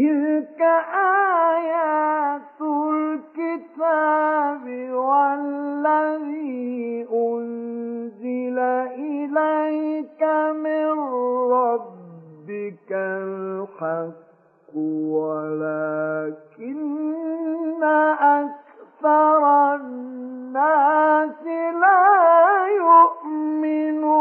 تلك آيات الكتاب والذي أنزل إليك من ربك الحق ولكن أكثر الناس لا يؤمنون.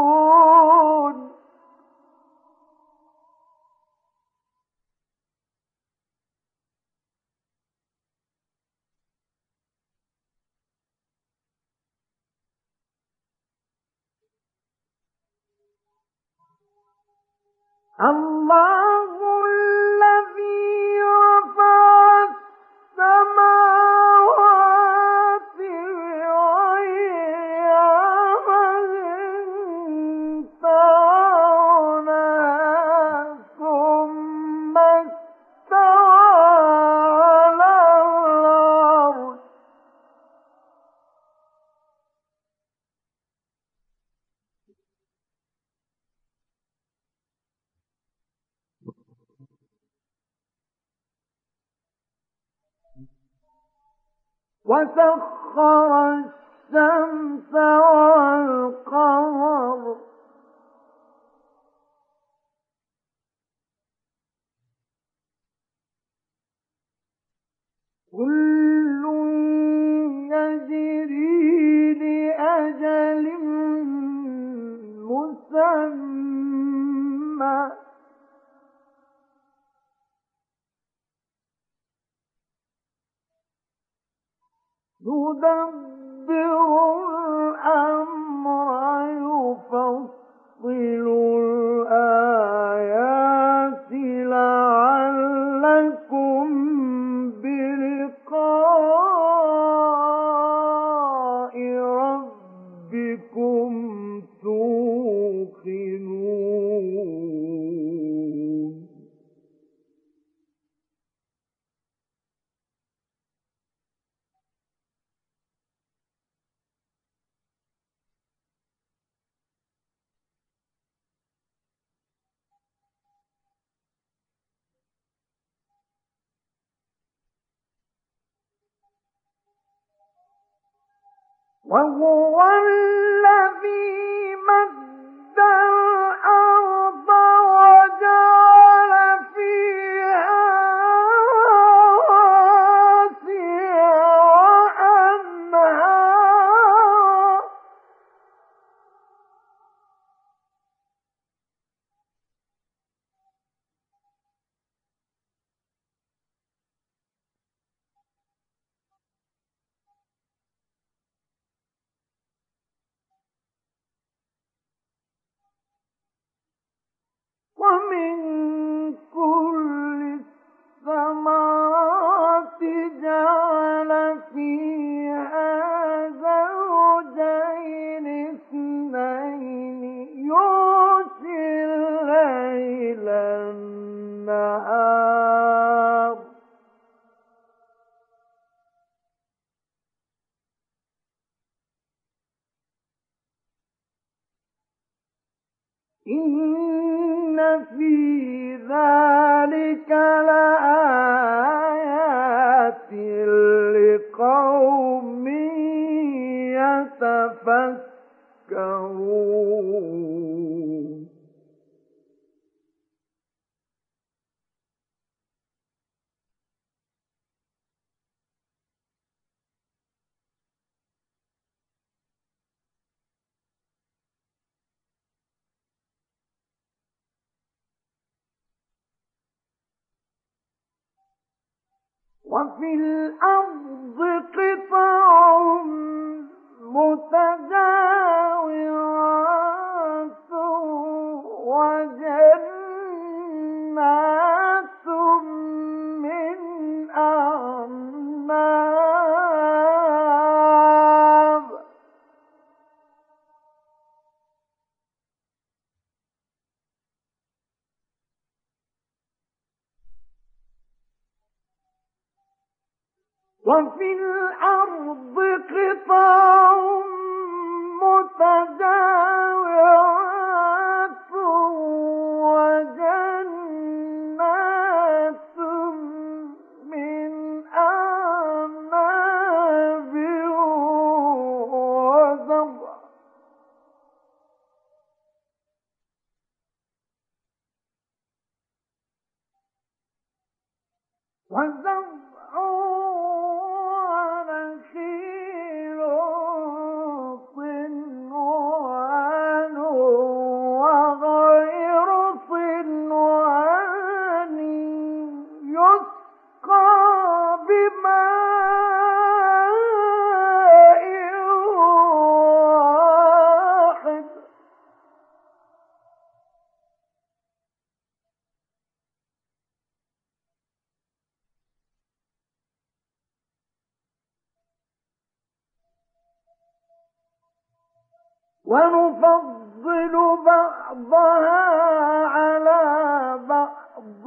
الله الذي رفع السماوات وسخر الشمس والقمر. كل يجري لأجل مسمى. تدبر الأمر يفصل الآيات وهو الذي وفي الأرض قطع متجاورات وفي الأرض قطع متجاورات ونفضل بعضها على بعض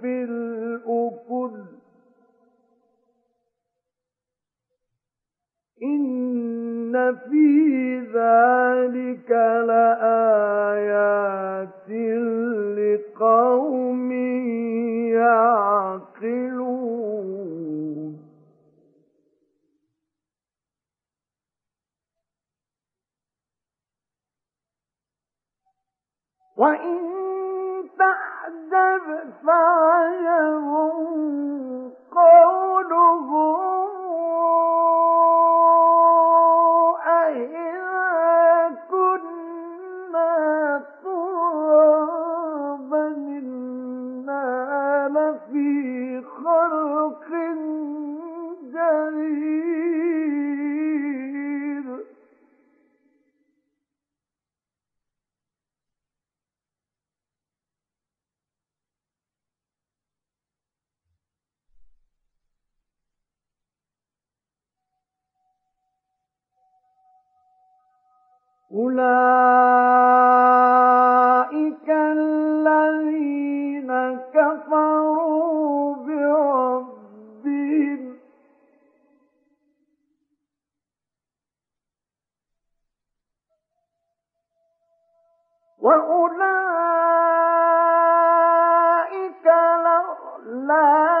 في الأكل. إن في ذلك لآيات لقوم يعقلون. وإن تعجب فعجب قولهم أولئك الذين كفروا بربهم. وأولئك الأغلال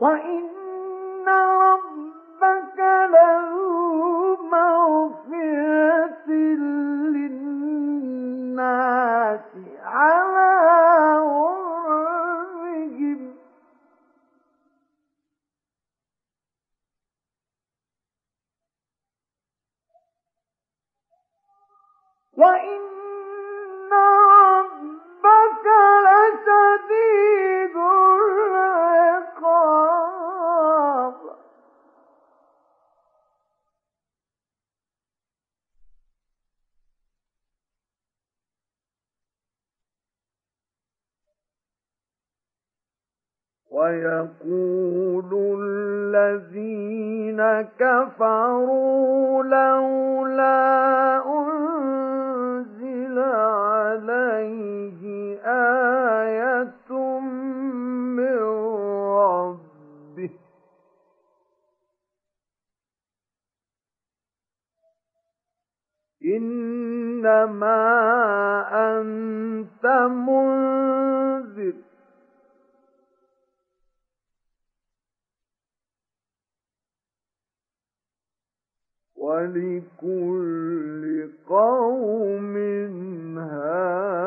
وإن ربك لذو مغفرة للناس على غرهم وإن ويقول الذين كفروا لولا أنزل عليه آية من ربه. إنما أنت منذر. ولكل قوم هاد.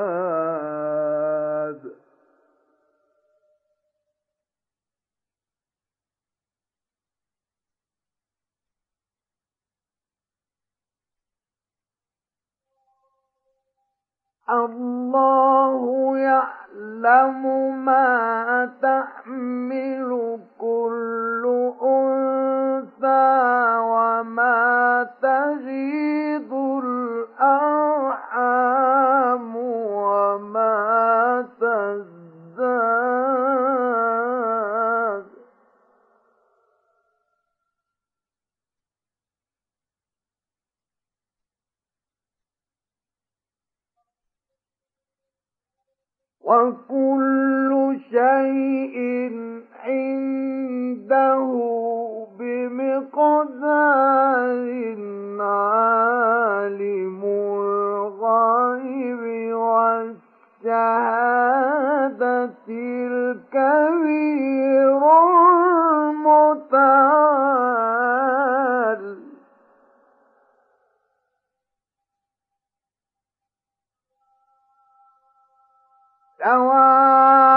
الله يعلم ما تحمل كل أنثى وما الأرحام وما تزداد وكل شيء عنده بمقدار عالم الغيب والشهادة الكبير المتعال. سواء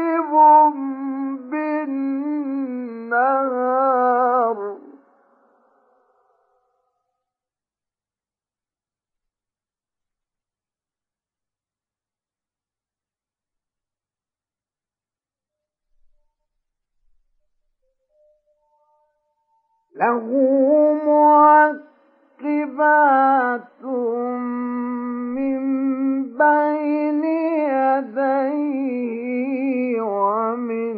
له معقبات من بين يديه ومن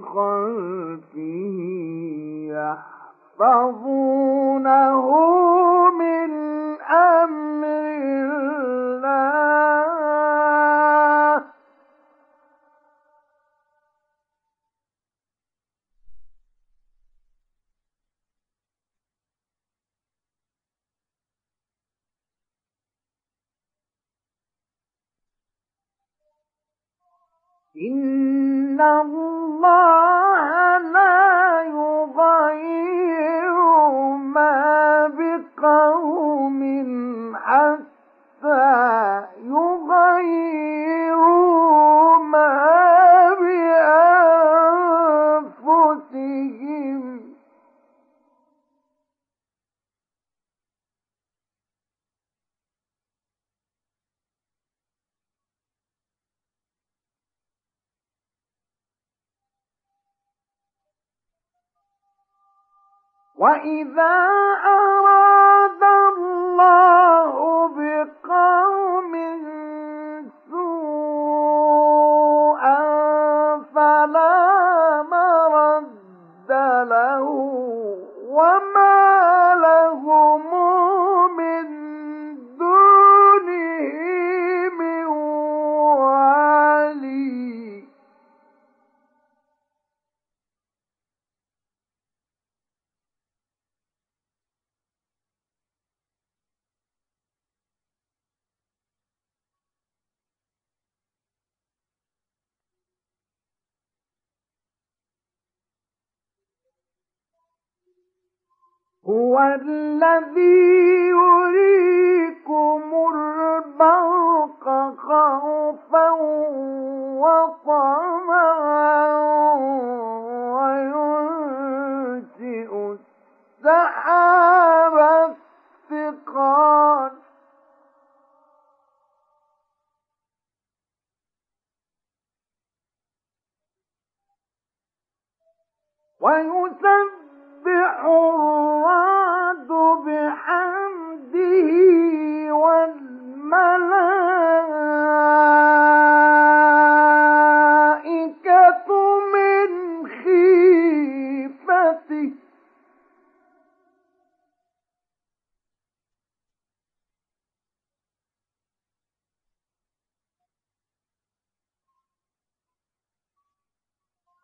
خلفه يحفظونه. إن وإذا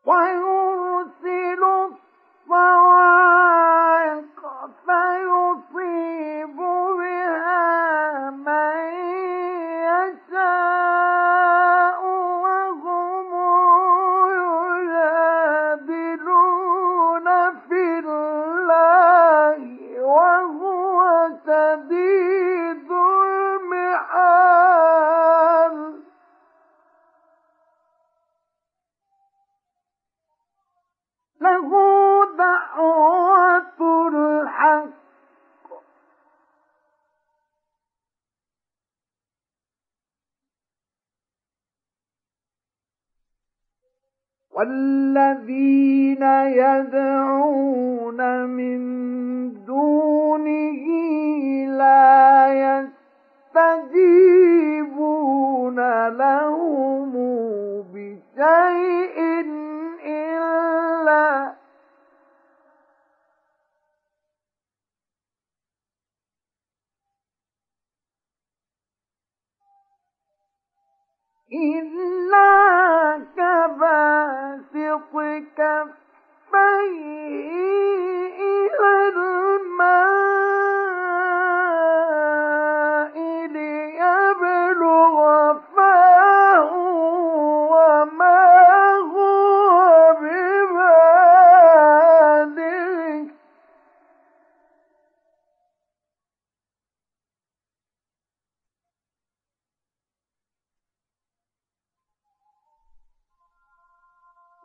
Why,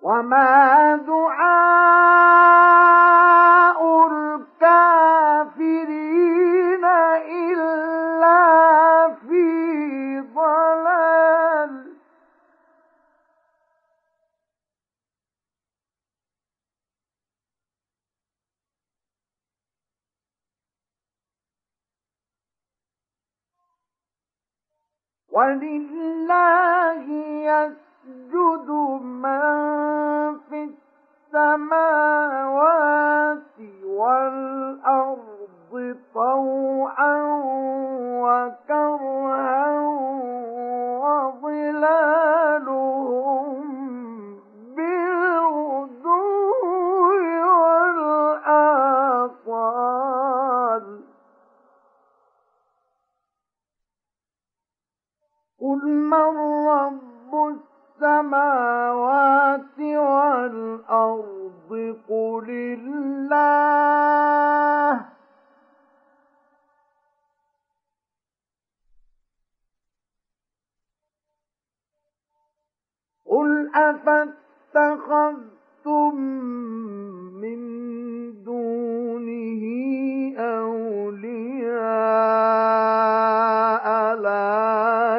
وما دعاء الكافرين إلا في ضلال ولله يسر my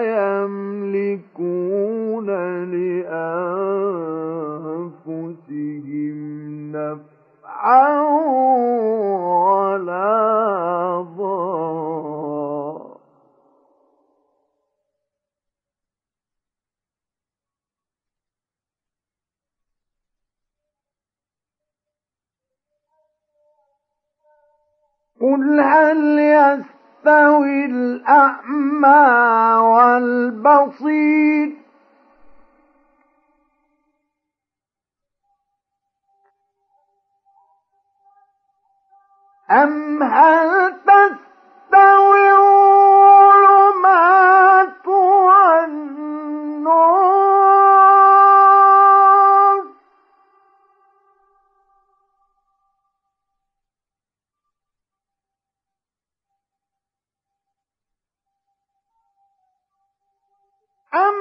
يملكون لأنفسهم نفعا ولا ضرا قل هل يستطيع يستوي الأعمى والبصير. أم هل تستوي الظلمات والنور؟ أم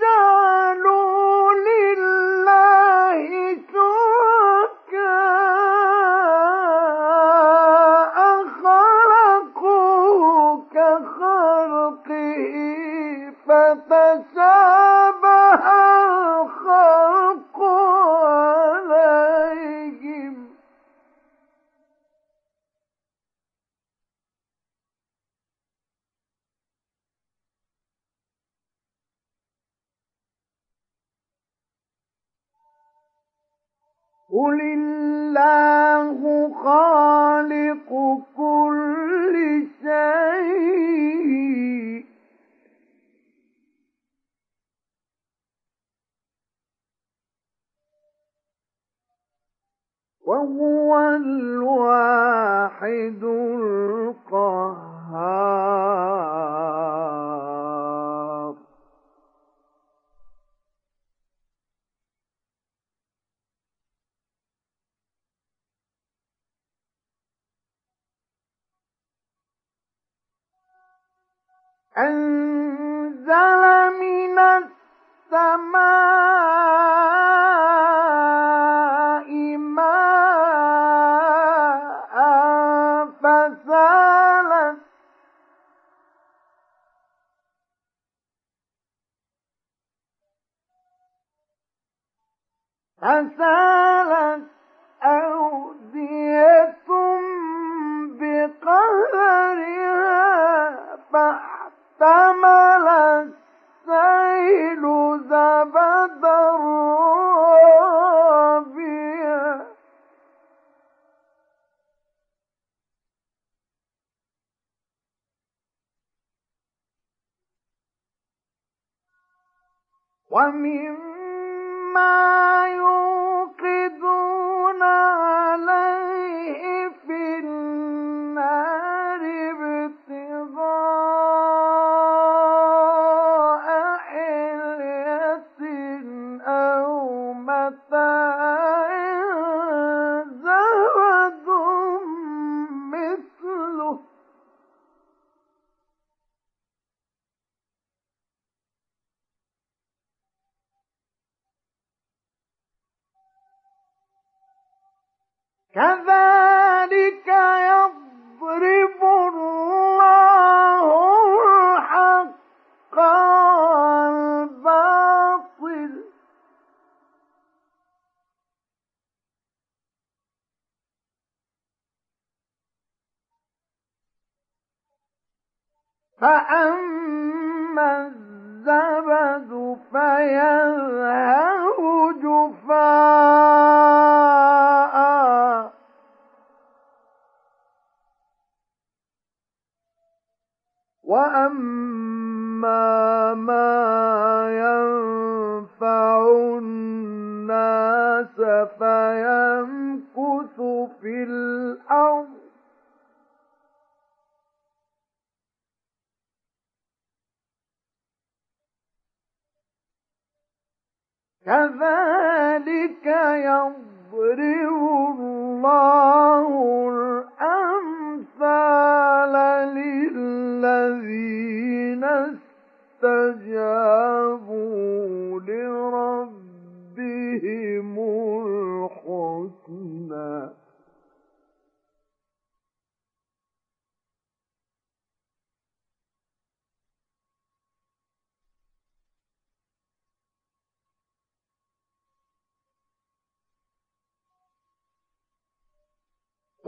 جعلوا قل الله خالق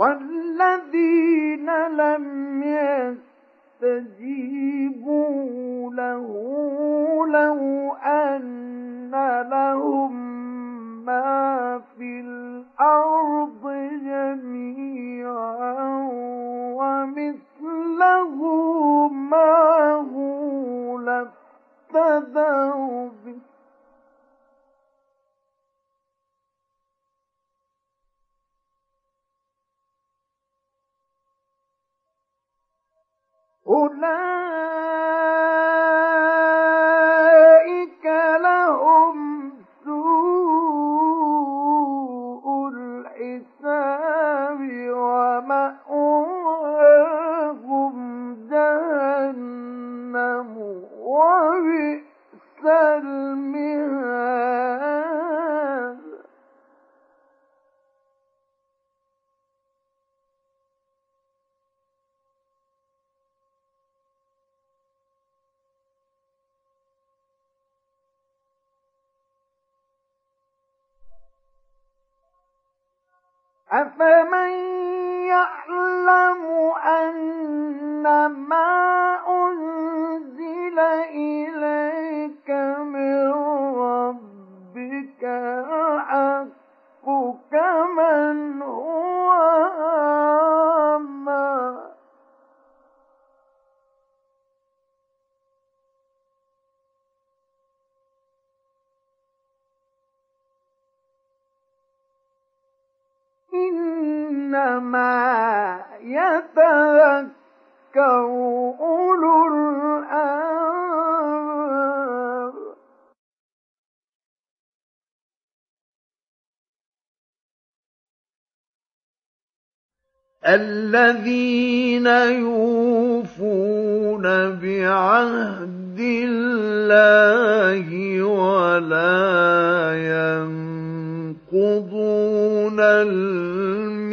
والذين لم يستجيبوا له لو أن لهم ما في الأرض جميعا ومثله ما هو لفتدوا أولئك لهم أفمن يعلم أن ما أولو الذين يوفون بعهد الله ولا ينقضون الميثاق.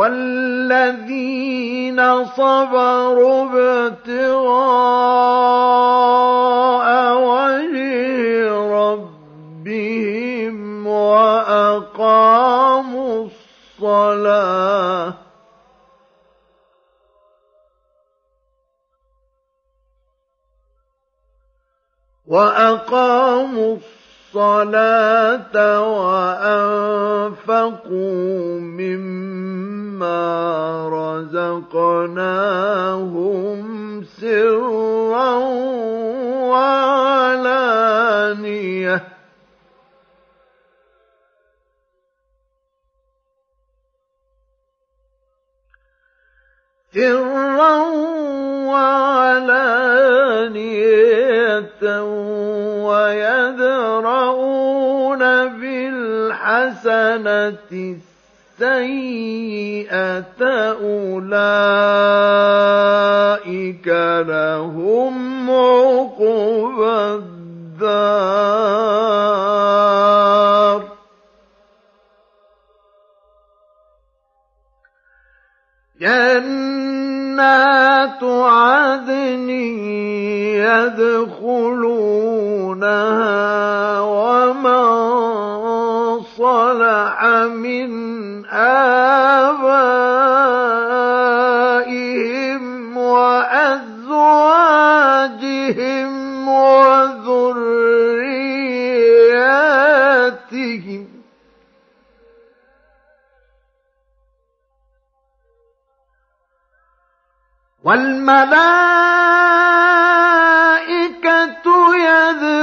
والذين صبروا ابتغاء وجه ربهم وأقاموا الصلاة وأقاموا الصلاة وأنفقوا مما رزقناهم سرا وعلانية. سرا وعلانية ويدرؤون بالحسنة السيئة أولئك لهم عقبى الدار. جنات عدن يدخلونها ومن صلح من آبائهم وأزواجهم والملائكة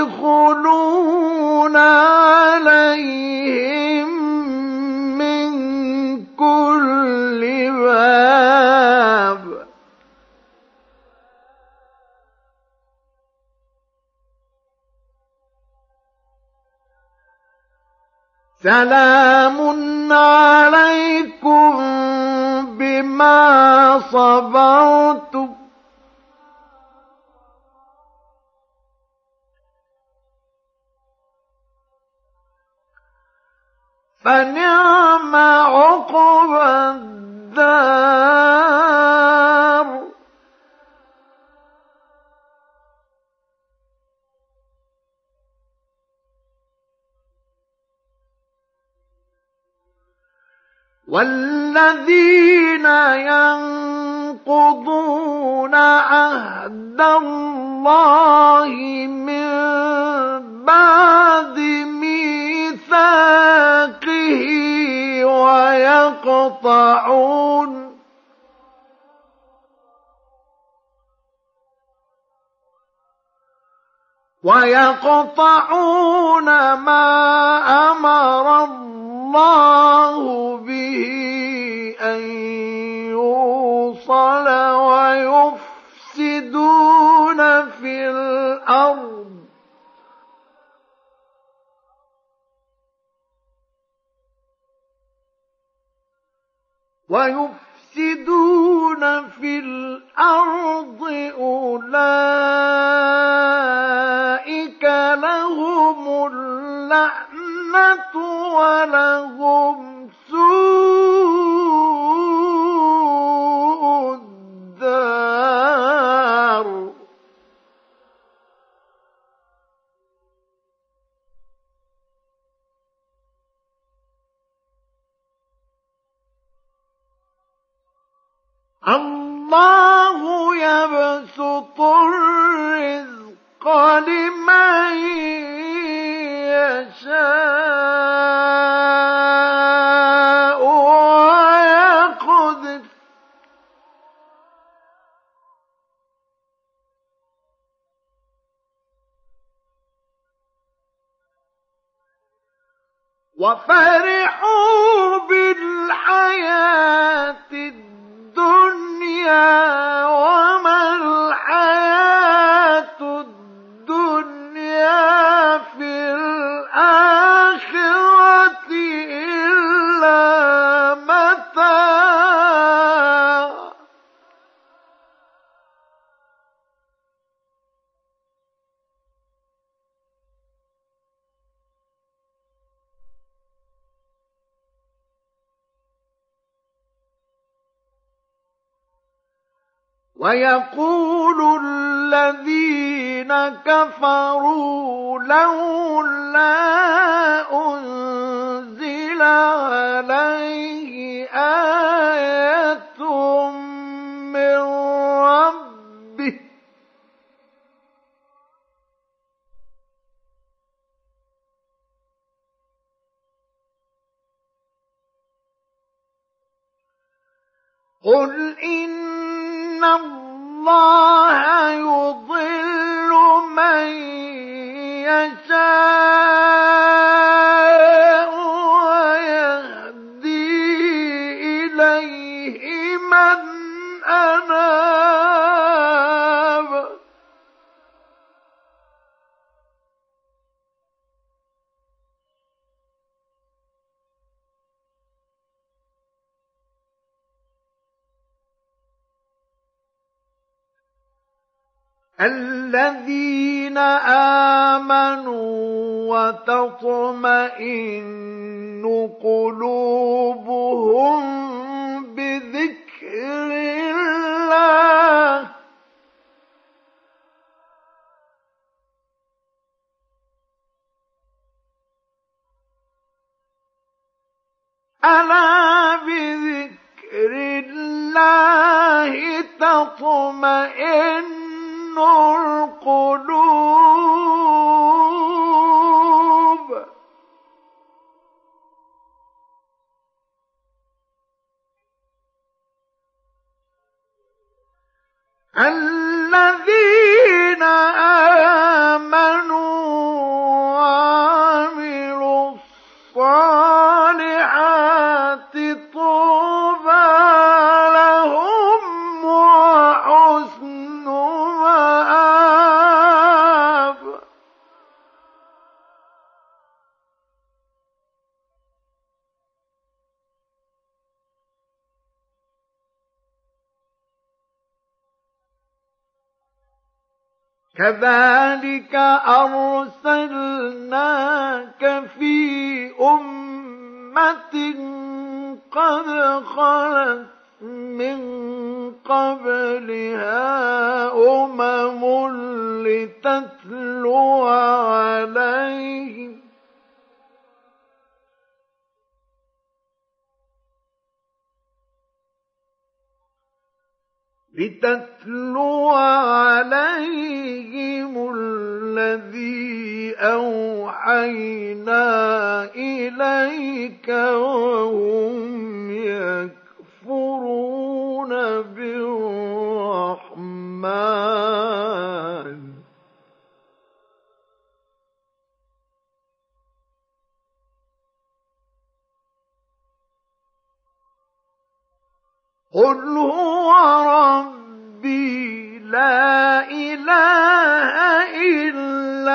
يدخلون عليهم من كل باب. سلام عليكم صبرتم فنعم عقبى الدار. والذين ينقضون عهد الله من بعد ميثاقه ويقطعون ويقطعون ما أمر الله الله به أن يوصل ويفسدون في الأرض. ويفسدون في الأرض أولئك لهم اللعنة ولهم سوء الدار. الله يبسط الرزق لمن يشاء ويقدر. وفرحوا بالحياة. ويقول الذين كفروا لولا أنزل عليه آية من ربه. قل إن الله يضل من يشاء. الذين آمنوا وتطمئن قلوبهم بذكر الله. ألا بذكر الله تطمئن الذين آمنوا كذلك أرسلناك في أمة قد خلت من قبلها أمم لتتلو عليهم لتتلو عليهم الذي أوحينا إليك وهم يكفرون بالرحمن. قل هو ربي لا إله إلا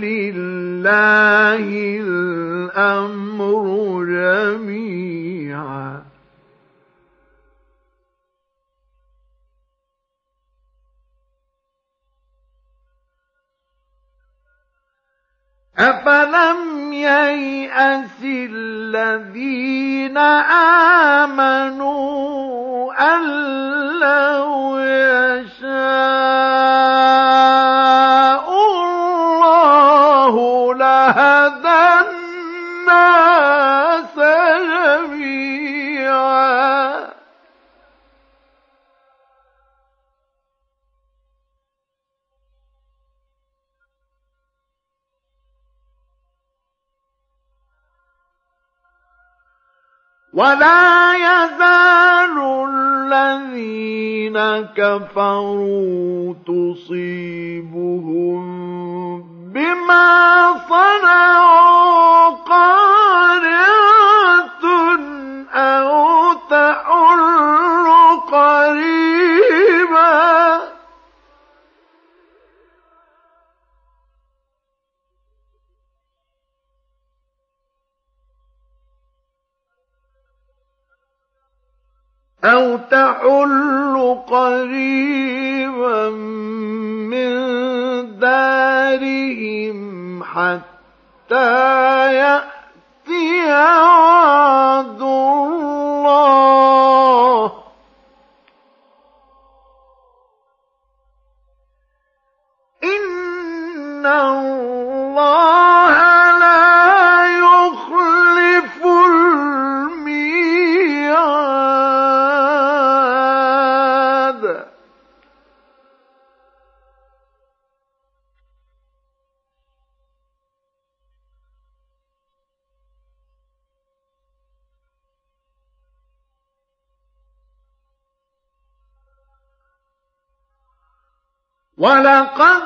لله الأمر جميعا. أفلم ييأس الذين آمنوا أن لو يشاء لهدى الناس جميعا. ولا يزال الذين كفروا تصيبهم بما صنعوا قارعة أو تحل قريبا. أو تحل قريبا من دارهم حتى ولقد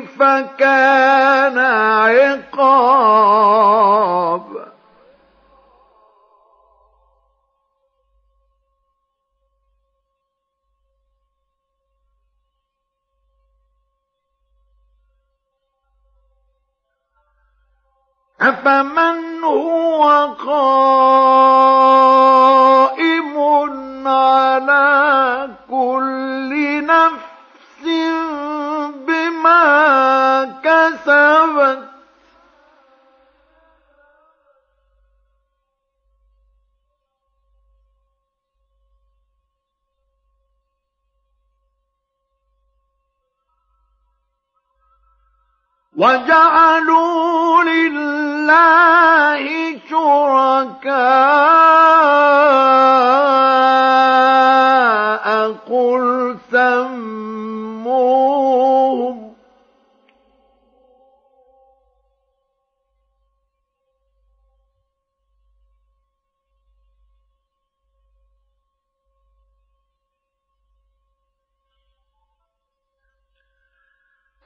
فكيف كان عقاب؟ أفمن هو قائم كسبت وجعلوا لله شركاء.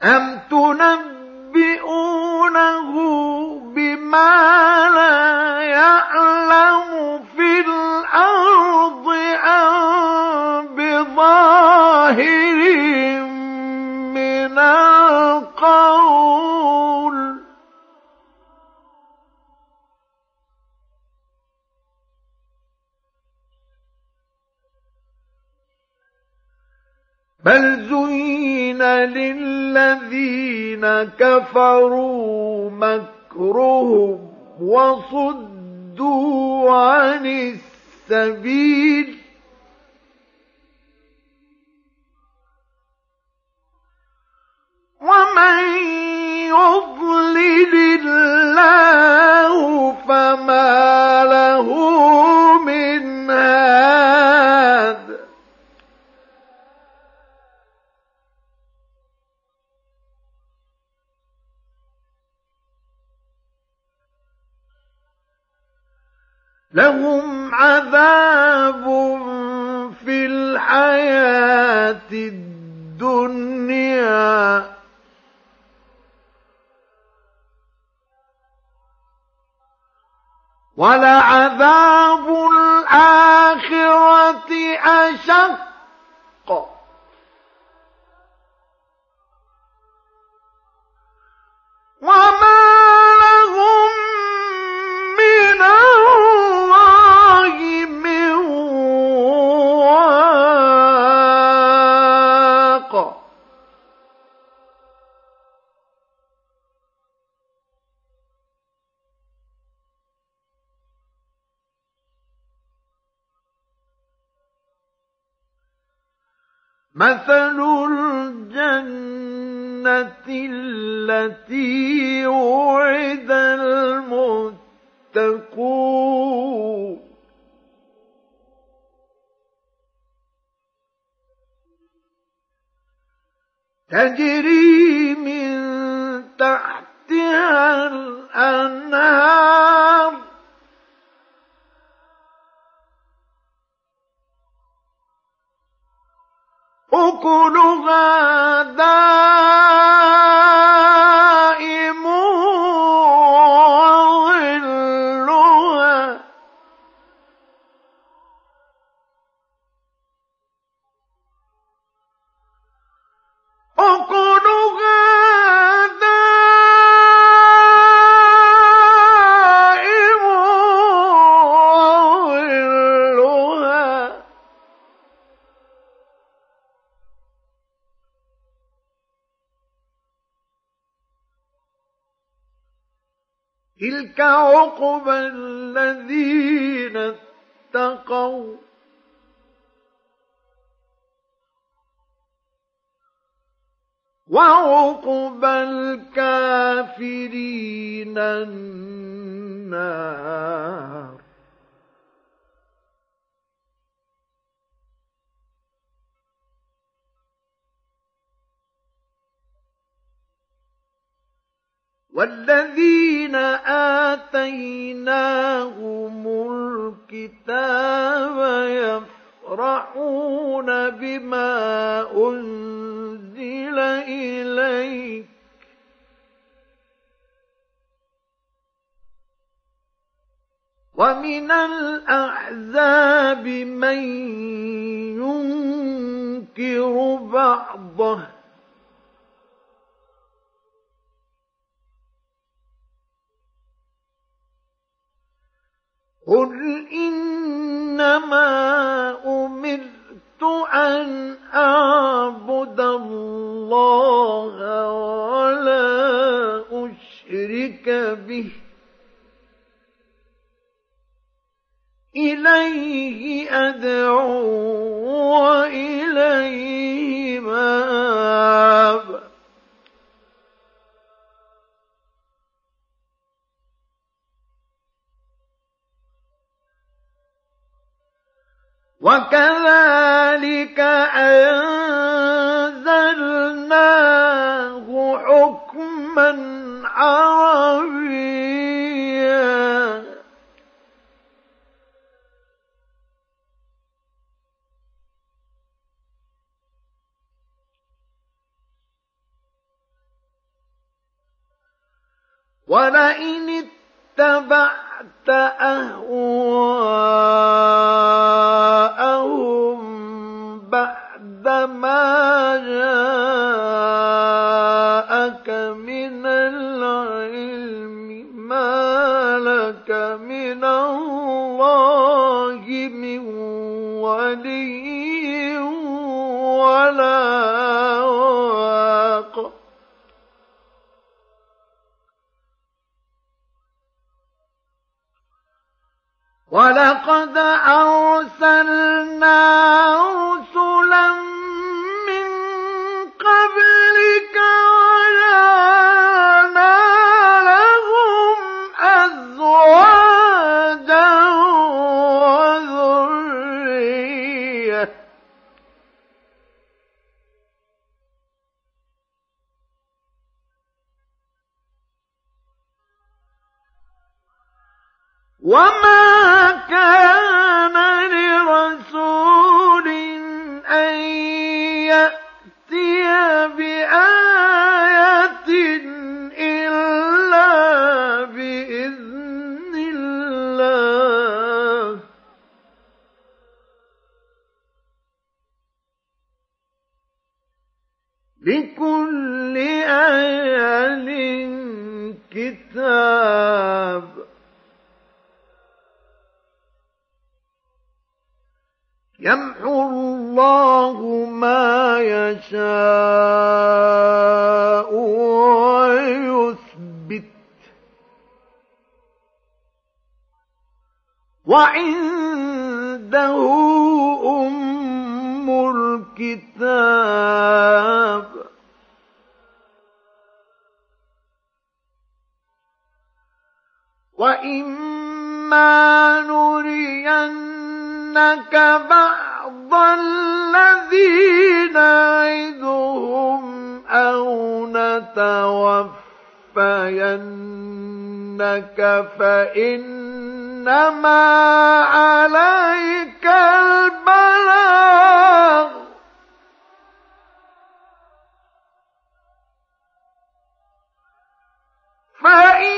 أم تنبئونه بما لا يعلم في الأرض أم بظاهر بل زين للذين كفروا مكرهم وصدوا عن السبيل. ومن يضلل لهم عذاب في الحياة الدنيا. ولعذاب أكلها دار ومن الأحزاب من ينكر بعضه وكذلك أنزلناه حكما عربيا. ولئن ولقد أرسلنا الَّذِي نَعِدُهُمْ أَوْ نَتَوَفَّيَنَّكَ فَإِنَّمَا عَلَيْكَ الْبَلَاغُ. فَإِنَّمَا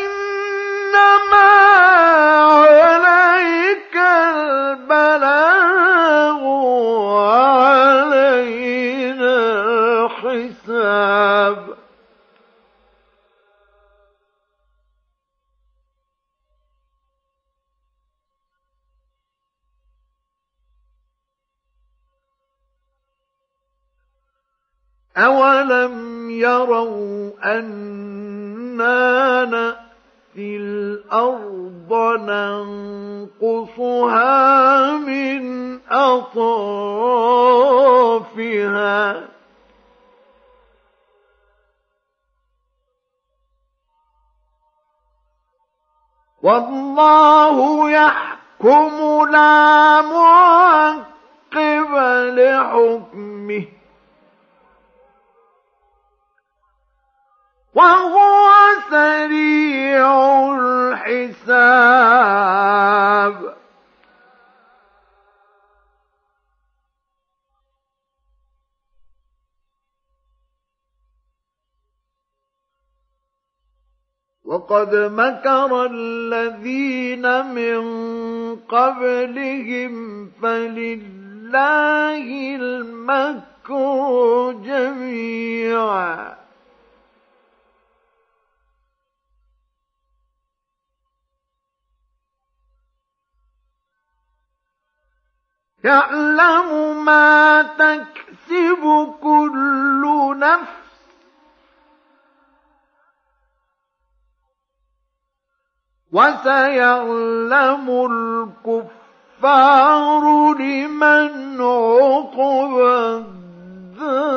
أَوَلَمْ يَرَوْا أَنَّا نَأْتِي الْأَرْضَ نَنقُصُهَا مِنْ أَطْرَافِهَا وَاللَّهُ يَحْكُمُ لَا مُعَقِّبَ لِحُكْمِهِ وهو سريع الحساب. وقد مكر الذين من قبلهم فلله المكر جميعا. يعلم ما تكسب كل نفس. وسيعلم الكفار لمن عقب الدار.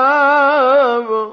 الكتاب